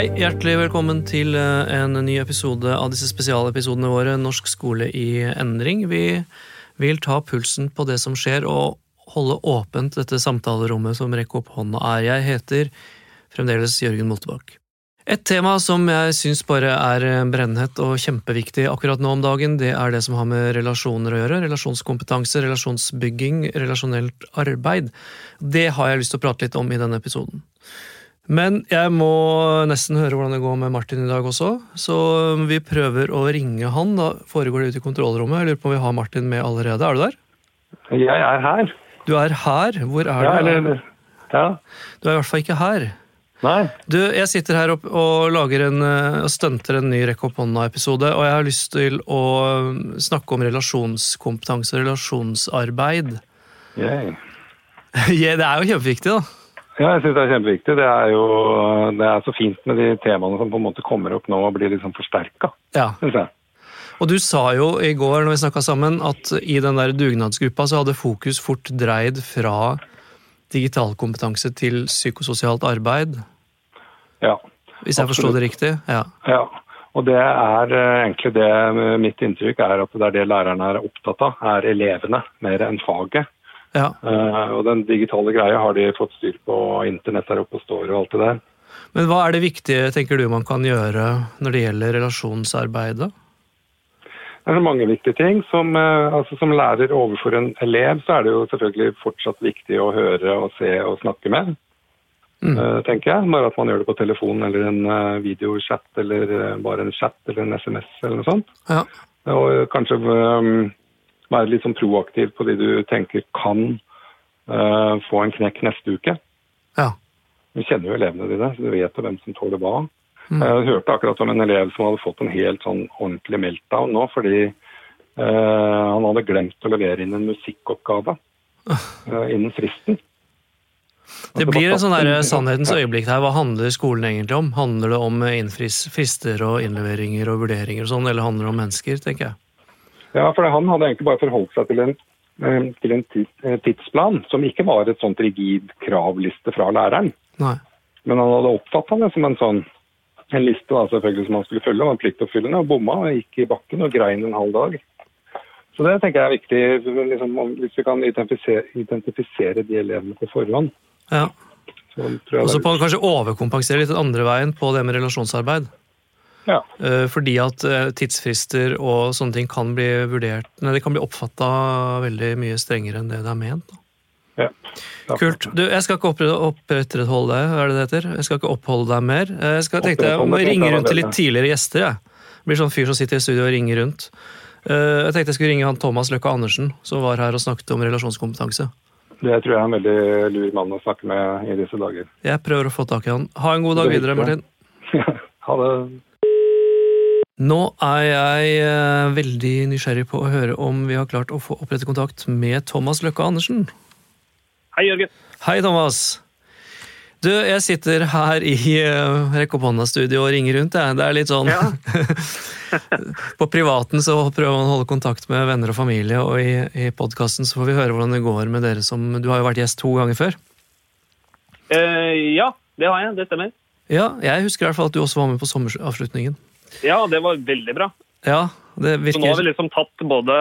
Hei, hjertelig velkommen til eh, en ny episode av disse spesialepisodene våre Norsk skole i endring. Vi vil ta pulsen på det som skjer, og holde åpent dette samtalerommet som rekker opp hånda er. Jeg heter fremdeles Jørgen Moltebakk. Et tema som jeg syns bare er brennhett og kjempeviktig akkurat nå om dagen, det er det som har med relasjoner å gjøre. Relasjonskompetanse, relasjonsbygging, relasjonelt arbeid. Det har jeg lyst til å prate litt om i denne episoden. Men jeg må nesten høre hvordan det går med Martin i dag også, så vi prøver å ringe han. Da foregår det ute i kontrollrommet. Jeg lurer på om vi har Martin med allerede. Er du der? Jeg er her. Du er her? Hvor er Ja, du? eller Ja. Du er i hvert fall ikke her. Nei. Du, jeg sitter her opp og lager en, eh, stunter en ny Rekk opp hånda-episode, og jeg har lyst til å snakke om relasjonskompetanse og relasjonsarbeid. Yeah. Ja, det er jo kjempeviktig, da. Ja, jeg syns det er kjempeviktig. Det er jo det er så fint med de temaene som på en måte kommer opp nå og blir liksom forsterka, Ja. syns jeg. Og du sa jo i går når vi snakka sammen, at i den der dugnadsgruppa så hadde fokus fort dreid fra digital kompetanse til psykososialt arbeid. Ja. Hvis jeg forsto det riktig? Ja. ja. Og det er eh, egentlig det mitt inntrykk er at det er det lærerne er opptatt av, er elevene mer enn faget. Ja. Uh, og den digitale greia har de fått styr på, og internett er oppe og står og alt det der. Men hva er det viktige tenker du man kan gjøre når det gjelder relasjonsarbeidet? Det er mange viktige ting. Som, eh, altså, som lærer overfor en elev, så er det jo selvfølgelig fortsatt viktig å høre og se og snakke med. Mm. eh, tenker jeg. Bare at man gjør det på telefon eller en videochat eller bare en chat eller en SMS eller noe sånt. Ja. Og kanskje um, være litt sånn proaktiv på de du tenker kan uh, få en knekk neste uke. ja. Du kjenner jo elevene dine, så du vet jo hvem som tåler hva. Mm. Jeg hørte akkurat om en elev som hadde fått en helt sånn ordentlig meltdown nå, fordi uh, han hadde glemt å levere inn en musikkoppgave uh, innen fristen. Det blir en sånn der sannhetens øyeblikk her. Hva handler skolen egentlig om? Handler det om innfrister og innleveringer og vurderinger og sånn, eller handler det om mennesker, tenker jeg. Ja, for han hadde egentlig bare forholdt seg til en, eh, til en eh, tidsplan som ikke var et sånt rigid kravliste fra læreren. Nei. Men han hadde oppfatta det som en sånn en liste da, selvfølgelig som han skulle følge, en pliktoppfyllende, og bomma og gikk i bakken og grein en halv dag. Så det tenker jeg er viktig, liksom, om- hvis vi kan identifisere, identifisere de elevene på forhånd. Ja. Og så kan på kanskje overkompensere litt den andre veien på det med relasjonsarbeid. Ja. Eh, Fordi at eh, tidsfrister og sånne ting kan bli vurdert Nei, det kan bli oppfatta veldig mye strengere enn det det er ment. ja. Ja. Kult. Du, jeg skal ikke oppre- opprettholde deg, hva er det det heter? Jeg skal ikke oppholde deg mer. Eh, Jeg skal tenkte jeg om å ringe rundt til litt tidligere gjester. Jeg. Blir sånn fyr som sitter i studio og ringer rundt. Jeg tenkte jeg skulle ringe han Thomas Løkke Andersen, som var her og snakket om relasjonskompetanse. Det tror jeg er en veldig lur mann å snakke med i disse dager. Jeg prøver å få tak i han. Ha en god dag er videre, Martin. Martin. ha det. Nå er jeg eh, veldig nysgjerrig på å høre om vi har klart å få opprette kontakt med Thomas Løkke Andersen. Hei, Jørgen. Hei, Thomas. Du, jeg sitter her i uh, Rekk opp hånda-studio og ringer rundt. Jeg. Det er litt sånn Ja. På privaten så prøver man å holde kontakt med venner og familie, og i, i podkasten så får vi høre hvordan det går med dere som Du har jo vært gjest to ganger før. Uh, ja, det har jeg. Det stemmer. Ja, jeg husker i hvert fall at du også var med på sommeravslutningen. Ja, det var veldig bra. Ja, det Så nå har vi liksom tatt både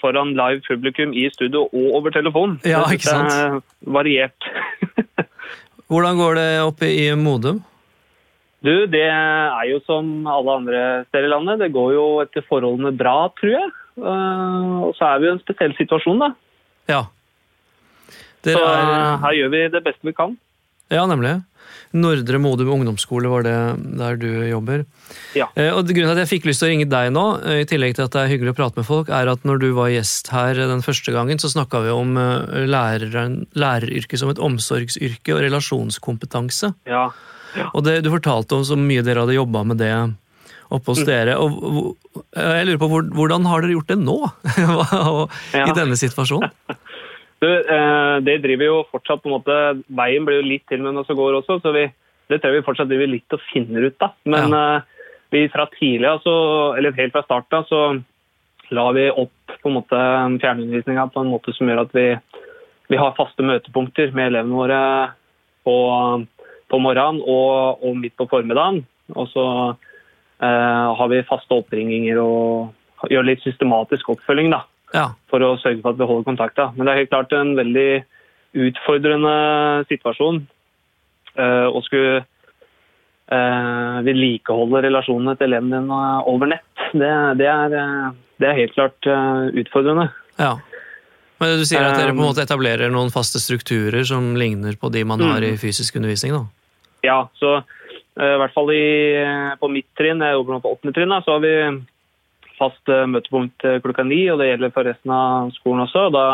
foran live publikum i studio og over telefon. Ja, ikke sant? er Variert. Hvordan går det oppe i Modum? Du, det er jo som alle andre steder i landet. Det går jo etter forholdene bra, tror jeg. Eh, og så er vi i en spesiell situasjon, da. Ja. Så Dere eh, er her gjør vi det beste vi kan. Ja, nemlig. Nordre Modum ungdomsskole var det der du jobber. Ja. Eh, Og Grunnen til at jeg fikk lyst til å ringe deg nå, eh, i tillegg til at det er hyggelig å prate med folk, er at når du var gjest her den første gangen, så snakka vi om eh, læreren, læreryrket som et omsorgsyrke og relasjonskompetanse. Ja. Og det, du fortalte om så mye dere hadde jobba med det oppe Mm. dere. Og jeg lurer på hvordan har dere gjort det nå? I denne situasjonen? Du, eh, det driver jo fortsatt på en måte Veien blir jo litt til med når det går også, så vi, det tror jeg vi fortsatt driver litt og finner ut av. Men eh, vi fra tidlig altså, eller helt fra starten av, så la vi opp på en måte fjernundervisninga på en måte som gjør at vi, vi har faste møtepunkter med elevene våre på på morgenen og, og midt på formiddagen. Og så eh, har vi faste oppringinger og gjør litt systematisk oppfølging da, Ja. for å sørge for at vi holder kontakta. Men det er helt klart en veldig utfordrende situasjon uh, å skulle uh, vedlikeholde relasjonene til elevene dine over nett. Det, det, er, eh, det er helt klart uh, utfordrende. ja. Men du sier at dere på en måte etablerer noen faste strukturer som ligner på de man har i Mm. fysisk undervisning, da? Ja, så i hvert fall i, på mitt trinn, jeg jobber nå på åttende trinn, da, så har vi fast eh, møtepunkt eh, klokka ni, og det gjelder for resten av skolen også. Da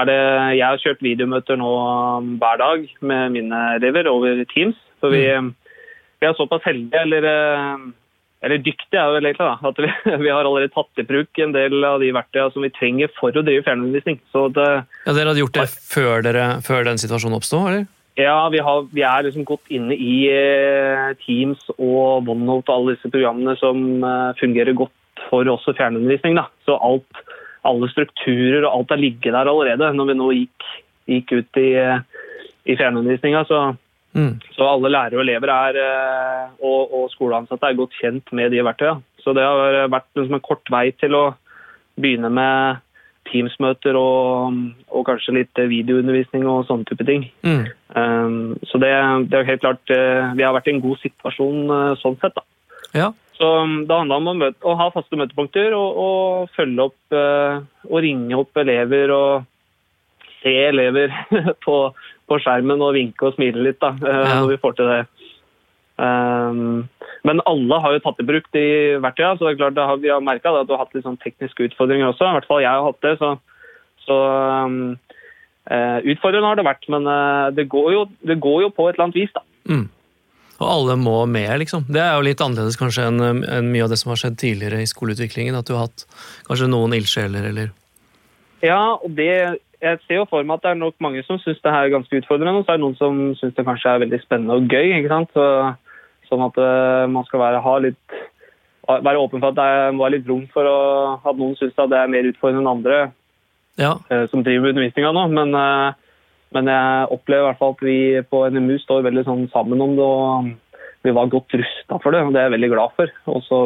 er det, jeg har kjørt videomøter nå um, hver dag med mine elever over Teams. For vi, vi er såpass heldige, eller, eh, eller dyktige er vel egentlig, da, at vi, vi har allerede tatt i bruk en del av de verktøyene som vi trenger for å drive fjernundervisning. Så det, Ja, Dere hadde gjort det før, dere, før den situasjonen oppsto, eller? Ja, vi, har, vi er liksom godt inne i Teams og OneNote og alle disse programmene som fungerer godt for også fjernundervisning. Da. Så alt, alle strukturer og alt har ligget der allerede når vi nå gikk, gikk ut i, i fjernundervisninga. Så, Mm. så alle lærere og elever er, eh, og, og skoleansatte er godt kjent med de verktøyene. Så det har vært liksom en kort vei til å begynne med Teams-møter og, og kanskje litt videoundervisning og sånne type ting. Mm. Um, så det, det er helt klart eh, Vi har vært i en god situasjon eh, sånn sett. da. Ja. Så um, det handla om å, ha faste møtepunkter og, og følge opp eh, og ringe opp elever og se elever på, på skjermen og vinke og smile litt da, eh, Ja. når vi får til det. Um, men alle har jo tatt i bruk de verktøyene, så det er klart det har, vi har merka at du har hatt litt sånn tekniske utfordringer også. I hvert fall jeg har hatt det. Så, så um, eh, utfordrende har det vært, men det, går jo, det går jo på et eller annet vis, da. Mm. Og alle må med, liksom. Det er jo litt annerledes kanskje enn en mye av det som har skjedd tidligere i skoleutviklingen. At du har hatt kanskje noen ildsjeler, eller Ja, og det jeg ser jo for meg at det er nok mange som syns det her er ganske utfordrende, og så er det noen som syns det kanskje er veldig spennende og gøy. ikke sant? Så, sånn at eh, man skal være, ha litt, være åpen for at det må være litt rom for å, at noen syns det er mer utfordrende enn andre Ja. eh, som driver med undervisninga nå. Men, eh, men jeg opplever i hvert fall at vi på NMU står veldig sånn sammen om det, og vi var godt rusta for det, og det er jeg veldig glad for. Og så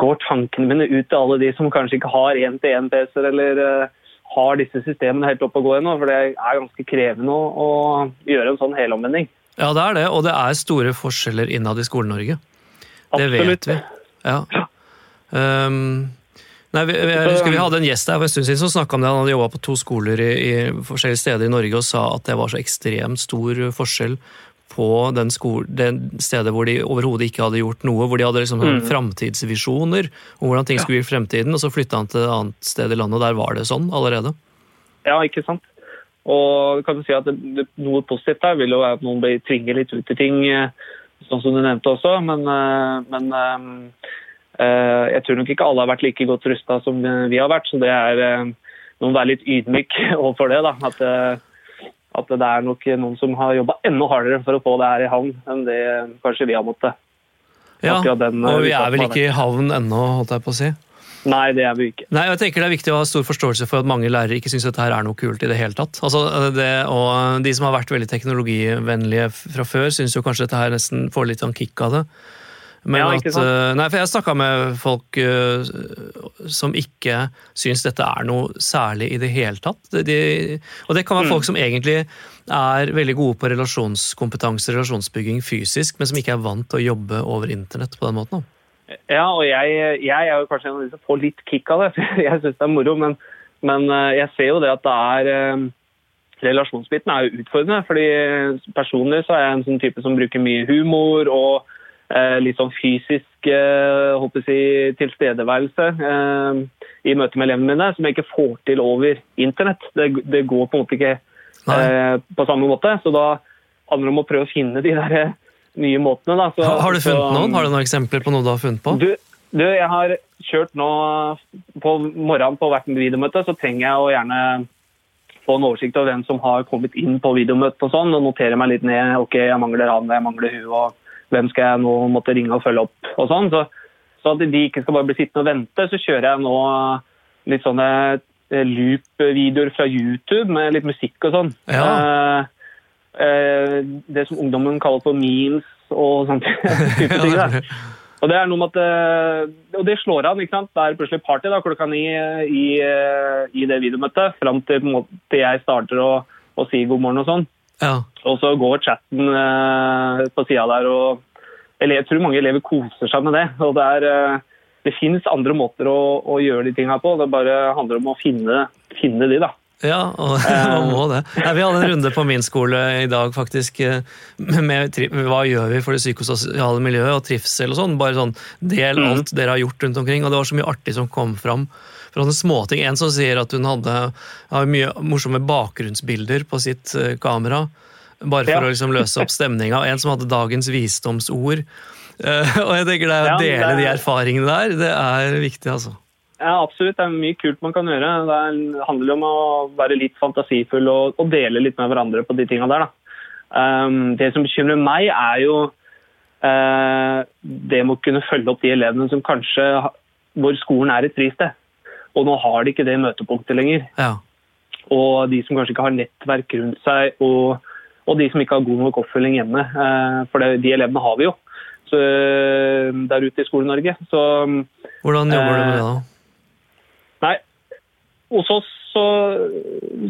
går tankene mine ut til alle de som kanskje ikke har én-til-én-PC-er eller eh, har disse systemene helt oppe å gå ennå, for det er ganske krevende å gjøre en sånn helomvending. ja, det er det. Og det er store forskjeller innad i Skole-Norge. Det vet vi. Ja. Um, nei, vi, jeg husker vi hadde en gjest der for en stund siden som snakka om det. Han hadde jobba på to skoler i, i forskjellige steder i Norge og sa at det var så ekstremt stor forskjell på den, skole, den stedet hvor de overhodet ikke hadde gjort noe, hvor de hadde liksom mm. framtidsvisjoner om hvordan ting skulle bli i fremtiden, og så flytta han til et annet sted i landet, og der var det sånn allerede. Ja, ikke sant? Og kan du si at det, det, Noe positivt der vil jo være at noen blir tvinger litt ut i ting, eh, sånn som du nevnte også. Men, eh, men eh, jeg tror nok ikke alle har vært like godt rusta som vi har vært. Så det er eh, noen være litt ydmyk overfor det. da, at, eh, at det er nok noen som har jobba enda hardere for å få det her i havn enn det kanskje vi har måttet. Ja, den, eh, og vi er vel ikke i havn ennå, holdt jeg på å si. Nei, det er vi ikke. Nei, jeg tenker Det er viktig å ha stor forståelse for at mange lærere ikke syns dette her er noe kult i det hele tatt. Altså, det, og De som har vært veldig teknologivennlige fra før, syns kanskje dette her nesten får litt av en kick av det. Men Ja, at, eh, nei, for Jeg snakka med folk uh, som ikke syns dette er noe særlig i det hele tatt. De, og det kan være Mm. folk som egentlig er veldig gode på relasjonskompetanse, relasjonsbygging fysisk, men som ikke er vant til å jobbe over internett på den måten. Ja, og jeg, jeg er jo kanskje en av de som får litt kick av det. Jeg syns det er moro, men, men eh, jeg ser jo det at det er Relasjonsbiten er jo utfordrende. fordi Personlig så er jeg en sånn type som bruker mye humor og litt sånn fysisk eh, jeg, tilstedeværelse eh, i møte med elevene mine, som jeg ikke får til over internett. Det, det går på en måte ikke eh, på samme måte. Så da handler det om å prøve å finne de der eh, nye måtene. Da. Så, Har, har du funnet så- noen? Har du noen eksempler på noe du har funnet på? du, du, jeg har kjørt nå på morgenen på hvert videomøte, så trenger jeg å gjerne få en oversikt over hvem som har kommet inn på videomøtet og sånn, og notere meg litt ned. Ok, jeg mangler han, jeg mangler hun, og hvem skal jeg nå måtte ringe og følge opp og sånn. Så, så at de ikke skal bare bli sittende og vente, så kjører jeg nå litt sånne eh, loop-videoer fra YouTube med litt musikk og sånn. Ja. Eh, eh, det som ungdommen kaller for memes og sånne type ting. Da. Og det er noe med at eh, Og det slår an. ikke sant? Det er plutselig party da, klokka ni i, eh, i det videomøtet. Fram til på en måte, jeg starter å, å si god morgen og sånn. Ja. Og så går chatten eh, på sida der og Jeg tror mange elever koser seg med det. og Det, er, eh, det finnes andre måter å, å gjøre de tinga på. Det bare handler om å finne, finne de, da. Ja, og man må det. Nei, vi hadde en runde på min skole i dag faktisk eh, med hva gjør vi for det psykososiale miljøet og trivsel og sånn. Bare sånn del alt dere har gjort rundt omkring. Og det var så mye artig som kom fram. Fra sånne småting. En som sier at hun hadde hadde mye morsomme bakgrunnsbilder på sitt eh, kamera. Bare for Ja. å liksom løse opp stemninga. En som hadde dagens visdomsord. Eh, Og jeg tenker det å dele de erfaringene der, det er viktig, altså. Ja, absolutt. Det er mye kult man kan gjøre. Det er- handler om å være litt fantasifull og, og dele litt med hverandre på de tinga der. Um, det som bekymrer meg, er jo uh, det med å kunne følge opp de elevene som kanskje hvor skolen er et fristed. Og nå har de ikke det møtepunktet lenger. Ja. Og de som kanskje ikke har nettverk rundt seg, og, og de som ikke har god nok oppfølging hjemme. Uh, for det, de elevene har vi jo så, der ute i Skole-Norge. Hvordan jobber du med det, da? Hos oss så,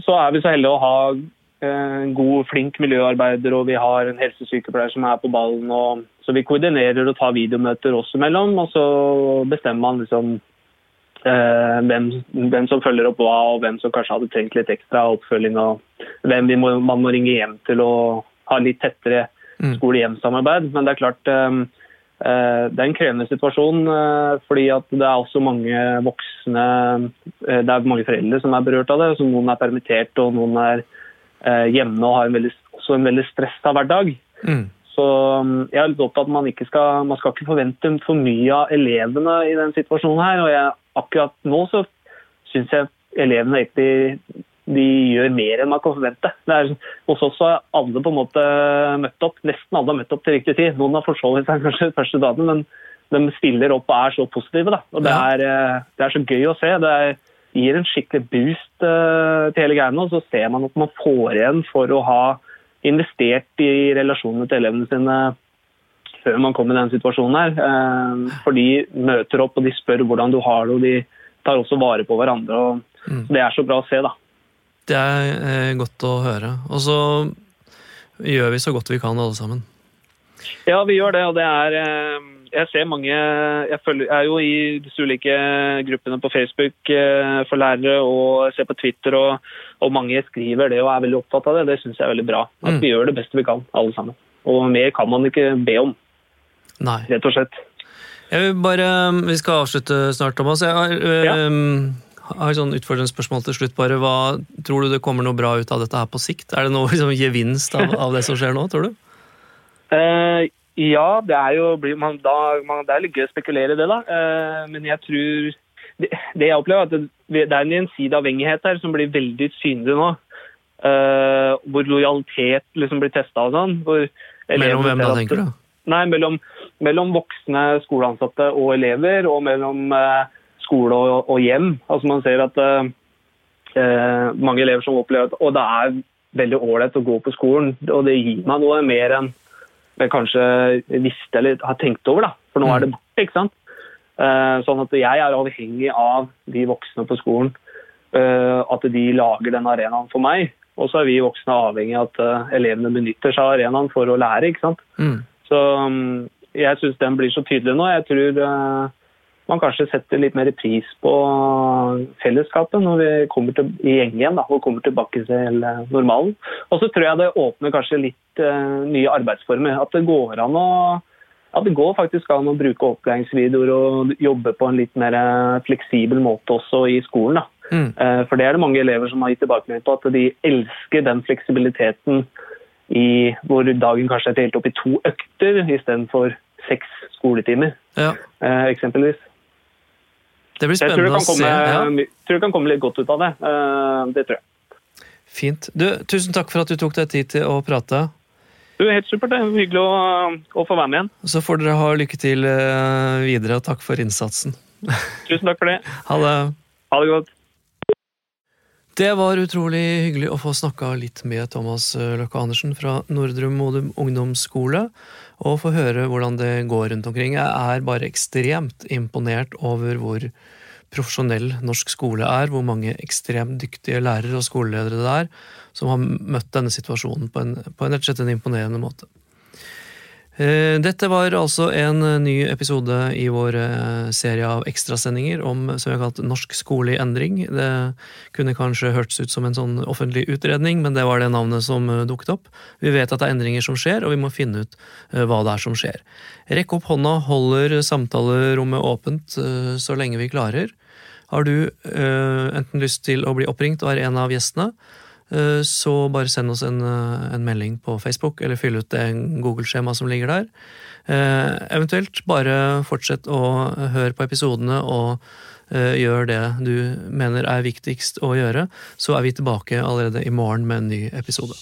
så er vi så heldige å ha eh, en god, flink miljøarbeider, og vi har en helsesykepleier som er på ballen. Og, så vi koordinerer og tar videomøter oss imellom, og så bestemmer man liksom eh, hvem, hvem som følger opp hva, og hvem som kanskje hadde trengt litt ekstra oppfølging, og hvem vi må, man må ringe hjem til og ha litt tettere Mm. skole-hjem-samarbeid. Men det er klart eh, det er en krevende situasjon, eh, fordi det er også mange voksne eh, Det er mange foreldre som er berørt av det. så Noen er permittert, og noen er eh, hjemme og har en veldig, også en veldig stressa hverdag. Mm. Så um, jeg er litt opptatt av at man ikke skal, man skal ikke forvente for mye av elevene i den situasjonen her. Og jeg, akkurat nå så syns jeg elevene egentlig de gjør mer enn man kan forvente. Det er, hos oss har alle på en måte møtt opp. Nesten alle har møtt opp til riktig tid. Noen har forsovet seg kanskje første dagen, men de stiller opp og er så positive. Da. Og det er, eh, det er så gøy å se. Det er, gir en skikkelig boost uh, til hele greiene. Og så ser man at man får igjen for å ha investert i relasjonene til elevene sine før man kommer i den situasjonen her. Uh, For de møter opp og de spør hvordan du har det, og de tar også vare på hverandre. og Mm. Det er så bra å se, da. Det er eh, godt å høre. Og så gjør vi så godt vi kan, alle sammen. Ja, vi gjør det, og det er eh, Jeg ser mange Jeg, følger, jeg er jo i disse ulike gruppene på Facebook eh, for lærere, og ser på Twitter, og, og mange skriver det og er veldig opptatt av det. Det syns jeg er veldig bra. At Mm. vi gjør det beste vi kan, alle sammen. Og mer kan man ikke be om, Nei. rett og slett. Jeg vil bare, Vi skal avslutte snart, Thomas. Jeg har, øh, Ja. Har et sånn utfordrende spørsmål til slutt. bare. Hva, tror du det kommer noe bra ut av dette her på sikt? Er det noe liksom, gevinst av, av det som skjer nå, tror du? Uh, ja, det er jo blir man, da, man, det er litt gøy å spekulere i det, da. Uh, men jeg tror det, det jeg opplever, er at det, det er en gjensidig avhengighet her som blir veldig synlig nå. Uh, hvor lojalitet liksom blir testa og sånn. Mellom hvem da, tenker du? Nei, mellom, mellom voksne skoleansatte og elever, og mellom eh, skole og, og hjem. Altså Man ser at eh, eh, mange elever som opplever at det er veldig ålreit å gå på skolen, og det gir meg noe mer enn jeg kanskje visste eller har tenkt over. da, For nå er det borte. ikke sant? Eh, sånn at jeg er avhengig av de voksne på skolen. eh, at de lager den arenaen for meg. Og så er vi voksne avhengig av at eh, elevene benytter seg av arenaen for å lære. ikke sant? Mm. Så um, jeg syns den blir så tydelig nå. Jeg tror uh, man kanskje setter litt mer pris på fellesskapet når vi kommer til, i gjeng igjen da, og kommer tilbake til uh, normalen. Og så tror jeg det åpner kanskje litt uh, nye arbeidsformer. At det går an å at det går faktisk an å bruke opplæringsvideoer og jobbe på en litt mer uh, fleksibel måte også i skolen. Mm. Eh, For det er det mange elever som har gitt tilbakemelding på, at de elsker den fleksibiliteten i, hvor dagen kanskje er delt opp i to økter istedenfor seks skoletimer, Ja, eh, eksempelvis. Det blir Jeg spennende å kan se. Ja. tror det kan komme litt godt ut av det. Eh, Det tror jeg. Fint. Du, tusen takk for at du tok deg tid til å prate. Du, Helt supert. det er Hyggelig å, å få være med igjen. Så får dere ha lykke til eh, videre, og takk for innsatsen. Tusen takk for det. Ha det. Ha det godt. Det var utrolig hyggelig å få snakka litt med Thomas Løkke Andersen fra Nordre Modum ungdomsskole, og få høre hvordan det går rundt omkring. Jeg er bare ekstremt imponert over hvor profesjonell norsk skole er, hvor mange ekstremt dyktige lærere og skoleledere det er som har møtt denne situasjonen på en, på en en imponerende måte. Eh, dette var altså en ny episode i vår eh, serie av ekstrasendinger om som vi har kalt Norsk skole i endring. Det kunne kanskje hørtes ut som en sånn offentlig utredning, men det var det navnet som eh, dukket opp. Vi vet at det er endringer som skjer, og vi må finne ut hva det er som skjer. Rekk opp hånda, holder samtalerommet åpent så lenge vi klarer. Har du enten lyst til å bli oppringt og være en av gjestene, Eh, så bare send oss en, eh, en melding på Facebook, eller fyll ut det Google-skjema som ligger der. Eh, eventuelt bare fortsett å høre på episodene og gjør det du mener er viktigst å gjøre. Så er vi tilbake allerede i morgen med en ny episode.